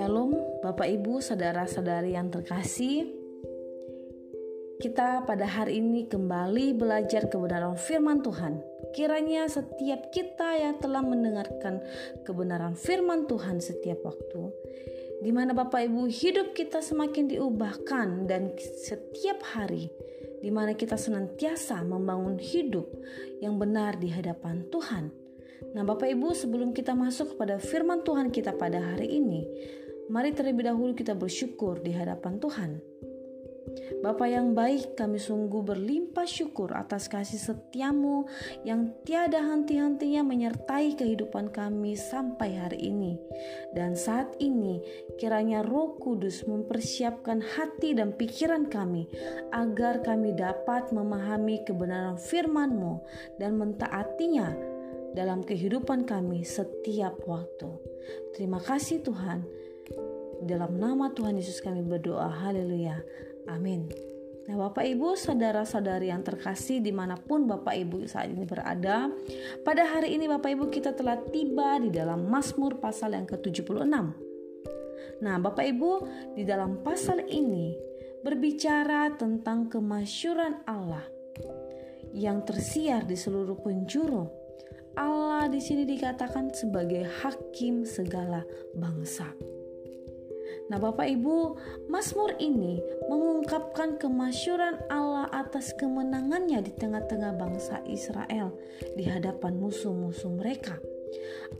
Shalom, Bapak Ibu, saudara-saudari yang terkasih. Kita pada hari ini kembali belajar kebenaran firman Tuhan. Kiranya setiap kita yang telah mendengarkan kebenaran firman Tuhan setiap waktu, di mana Bapak Ibu hidup kita semakin diubahkan dan setiap hari di mana kita senantiasa membangun hidup yang benar di hadapan Tuhan. Nah, Bapak Ibu, sebelum kita masuk kepada firman Tuhan kita pada hari ini, mari terlebih dahulu kita bersyukur di hadapan Tuhan. Bapa yang baik, kami sungguh berlimpah syukur atas kasih setiamu yang tiada henti-hentinya menyertai kehidupan kami sampai hari ini. Dan saat ini, kiranya roh kudus mempersiapkan hati dan pikiran kami agar kami dapat memahami kebenaran firman-Mu dan mentaatinya dalam kehidupan kami setiap waktu. Terima kasih Tuhan. Dalam nama Tuhan Yesus kami berdoa. Haleluya. Amin. Nah Bapak Ibu, saudara-saudari yang terkasih di mana pun Bapak Ibu saat ini berada Pada hari ini Bapak Ibu kita telah tiba di dalam Mazmur pasal yang ke-76 Nah Bapak Ibu di dalam pasal ini berbicara tentang kemasyuran Allah yang tersiar di seluruh penjuru. Allah di sini dikatakan sebagai hakim segala bangsa. Nah, Bapak Ibu, Mazmur ini mengungkapkan kemasyuran Allah atas kemenangannya di tengah-tengah bangsa Israel di hadapan musuh-musuh mereka.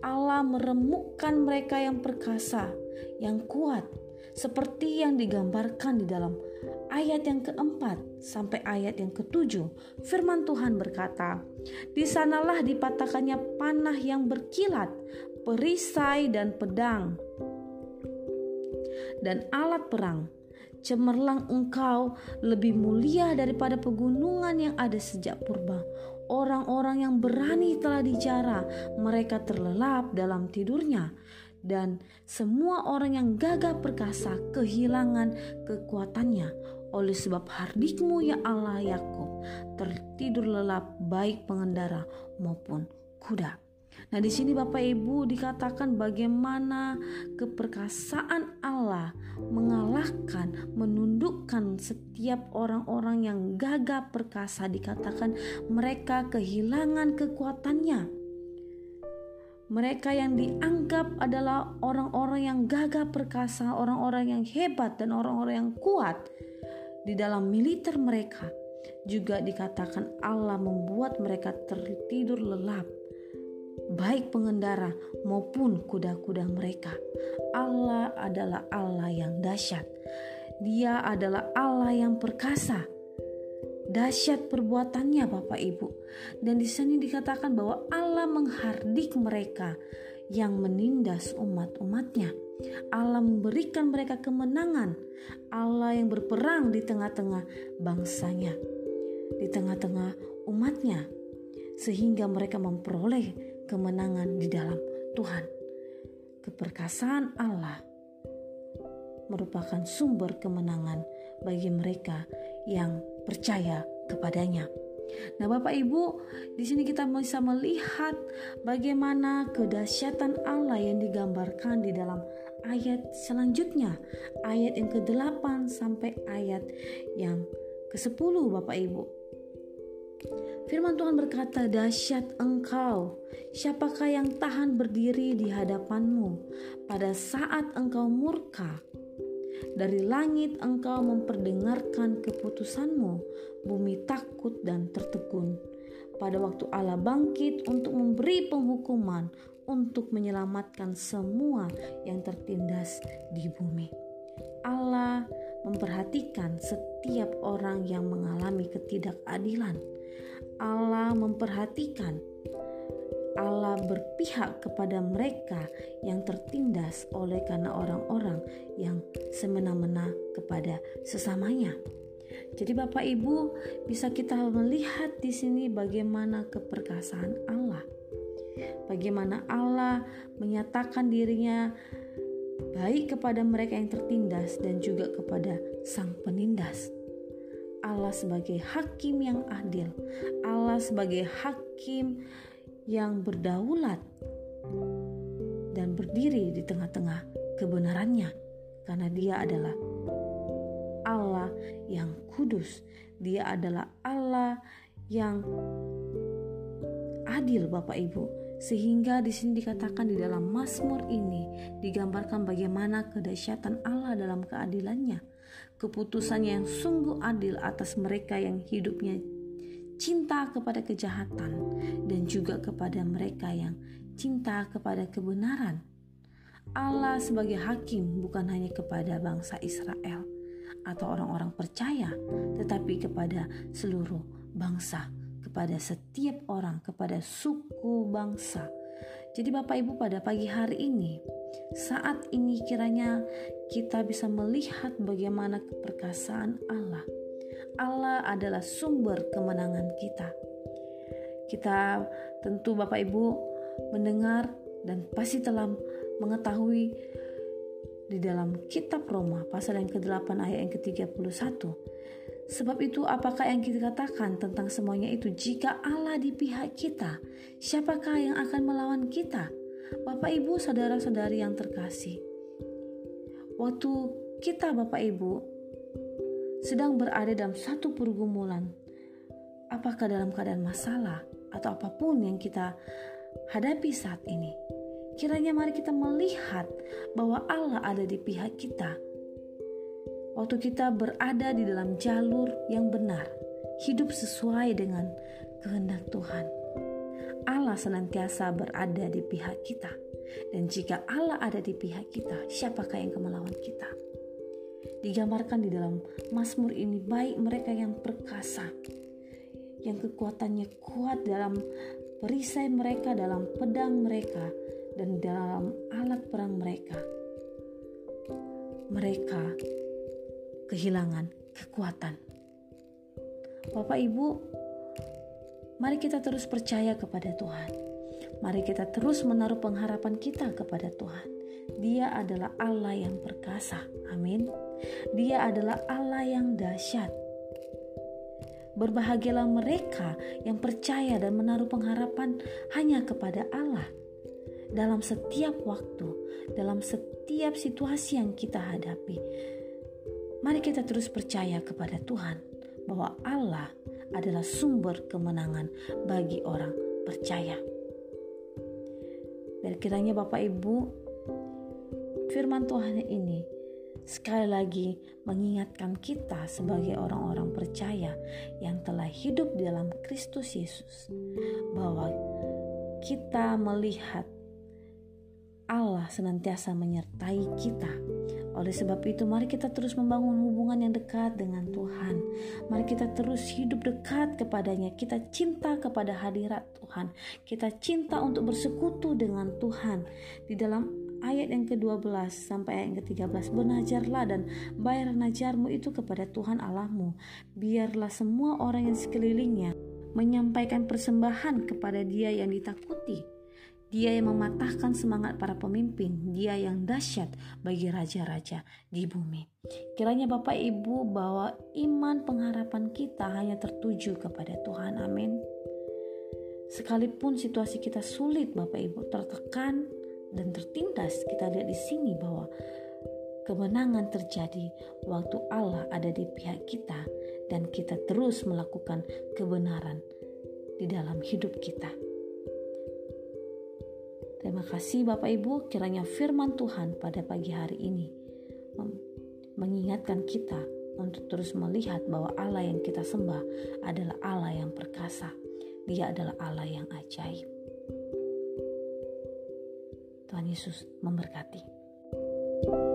Allah meremukkan mereka yang perkasa, yang kuat, seperti yang digambarkan di dalam ayat yang keempat sampai ayat yang ketujuh. Firman Tuhan berkata, "Di sanalah dipatahkannya panah yang berkilat, perisai dan pedang." dan alat perang. Cemerlang engkau lebih mulia daripada pegunungan yang ada sejak purba. Orang-orang yang berani telah dicara, mereka terlelap dalam tidurnya. Dan semua orang yang gagah perkasa kehilangan kekuatannya. Oleh sebab hardikmu ya Allah Yakub tertidur lelap baik pengendara maupun kuda. Nah, di sini Bapak Ibu dikatakan bagaimana keperkasaan Allah mengalahkan, menundukkan setiap orang-orang yang gagah perkasa dikatakan mereka kehilangan kekuatannya. Mereka yang dianggap adalah orang-orang yang gagah perkasa, orang-orang yang hebat dan orang-orang yang kuat di dalam militer mereka juga dikatakan Allah membuat mereka tertidur lelap baik pengendara maupun kuda-kuda mereka. Allah adalah Allah yang dahsyat. Dia adalah Allah yang perkasa. Dahsyat perbuatannya Bapak Ibu. Dan di sini dikatakan bahwa Allah menghardik mereka yang menindas umat-umatnya. Allah memberikan mereka kemenangan. Allah yang berperang di tengah-tengah bangsanya. Di tengah-tengah umatnya. Sehingga mereka memperoleh kemenangan di dalam Tuhan. Keperkasaan Allah merupakan sumber kemenangan bagi mereka yang percaya kepadanya. Nah, Bapak Ibu, di sini kita bisa melihat bagaimana kedahsyatan Allah yang digambarkan di dalam ayat selanjutnya, ayat yang ke-8 sampai ayat yang ke-10 Bapak Ibu. Firman Tuhan berkata, "Dahsyat engkau, siapakah yang tahan berdiri di hadapanmu pada saat engkau murka? Dari langit engkau memperdengarkan keputusanmu, bumi takut dan tertegun. Pada waktu Allah bangkit untuk memberi penghukuman, untuk menyelamatkan semua yang tertindas di bumi." Allah memperhatikan setiap orang yang mengalami ketidakadilan Allah memperhatikan. Allah berpihak kepada mereka yang tertindas oleh karena orang-orang yang semena-mena kepada sesamanya. Jadi Bapak Ibu bisa kita melihat di sini bagaimana keperkasaan Allah. Bagaimana Allah menyatakan dirinya baik kepada mereka yang tertindas dan juga kepada sang penindas. Allah sebagai hakim yang adil, Allah sebagai hakim yang berdaulat dan berdiri di tengah-tengah kebenarannya karena dia adalah Allah yang kudus. Dia adalah Allah yang adil Bapak Ibu. Sehingga di sini dikatakan di dalam Mazmur ini digambarkan bagaimana kedahsyatan Allah dalam keadilannya. Keputusannya yang sungguh adil atas mereka yang hidupnya cinta kepada kejahatan dan juga kepada mereka yang cinta kepada kebenaran. Allah sebagai hakim bukan hanya kepada bangsa Israel atau orang-orang percaya, tetapi kepada seluruh bangsa kepada setiap orang, kepada suku bangsa. Jadi Bapak Ibu pada pagi hari ini, saat ini kiranya kita bisa melihat bagaimana keperkasaan Allah. Allah adalah sumber kemenangan kita. Kita tentu Bapak Ibu mendengar dan pasti telah mengetahui di dalam kitab Roma pasal yang ke-8 ayat yang ke-31 Sebab itu apakah yang kita katakan tentang semuanya itu jika Allah di pihak kita, siapakah yang akan melawan kita? Bapak Ibu, saudara-saudari yang terkasih. Waktu kita Bapak Ibu sedang berada dalam satu pergumulan, apakah dalam keadaan masalah atau apa pun yang kita hadapi saat ini, kiranya mari kita melihat bahwa Allah ada di pihak kita waktu kita berada di dalam jalur yang benar, hidup sesuai dengan kehendak Tuhan. Allah senantiasa berada di pihak kita. Dan jika Allah ada di pihak kita, siapakah yang kemelawan kita? Digambarkan di dalam Mazmur ini baik mereka yang perkasa, yang kekuatannya kuat dalam perisai mereka, dalam pedang mereka, dan dalam alat perang mereka. Mereka kehilangan kekuatan. Bapak Ibu, mari kita terus percaya kepada Tuhan. Mari kita terus menaruh pengharapan kita kepada Tuhan. Dia adalah Allah yang perkasa. Amin. Dia adalah Allah yang dahsyat. Berbahagialah mereka yang percaya dan menaruh pengharapan hanya kepada Allah dalam setiap waktu, dalam setiap situasi yang kita hadapi Mari kita terus percaya kepada Tuhan bahwa Allah adalah sumber kemenangan bagi orang percaya. Dan kiranya Bapak Ibu, firman Tuhan ini sekali lagi mengingatkan kita sebagai orang-orang percaya yang telah hidup dalam Kristus Yesus bahwa kita melihat Allah senantiasa menyertai kita oleh sebab itu, mari kita terus membangun hubungan yang dekat dengan Tuhan. Mari kita terus hidup dekat kepadanya. Kita cinta kepada hadirat Tuhan. Kita cinta untuk bersekutu dengan Tuhan. Di dalam ayat yang ke-12 sampai ayat yang ke-13 bernajarlah dan bayar najarmu itu kepada Tuhan Allahmu. Biarlah semua orang yang sekelilingnya menyampaikan persembahan kepada dia yang ditakuti dia yang mematahkan semangat para pemimpin, dia yang dahsyat bagi raja-raja di bumi. Kiranya Bapak Ibu bahwa iman pengharapan kita hanya tertuju kepada Tuhan. Amin. Sekalipun situasi kita sulit, Bapak Ibu tertekan dan tertindas, kita lihat di sini bahwa kemenangan terjadi waktu Allah ada di pihak kita dan kita terus melakukan kebenaran di dalam hidup kita. Terima kasih Bapak Ibu, kiranya firman Tuhan pada pagi hari ini mengingatkan kita untuk terus melihat bahwa Allah yang kita sembah adalah Allah yang perkasa. Dia adalah Allah yang ajaib. Tuhan Yesus memberkati. thank you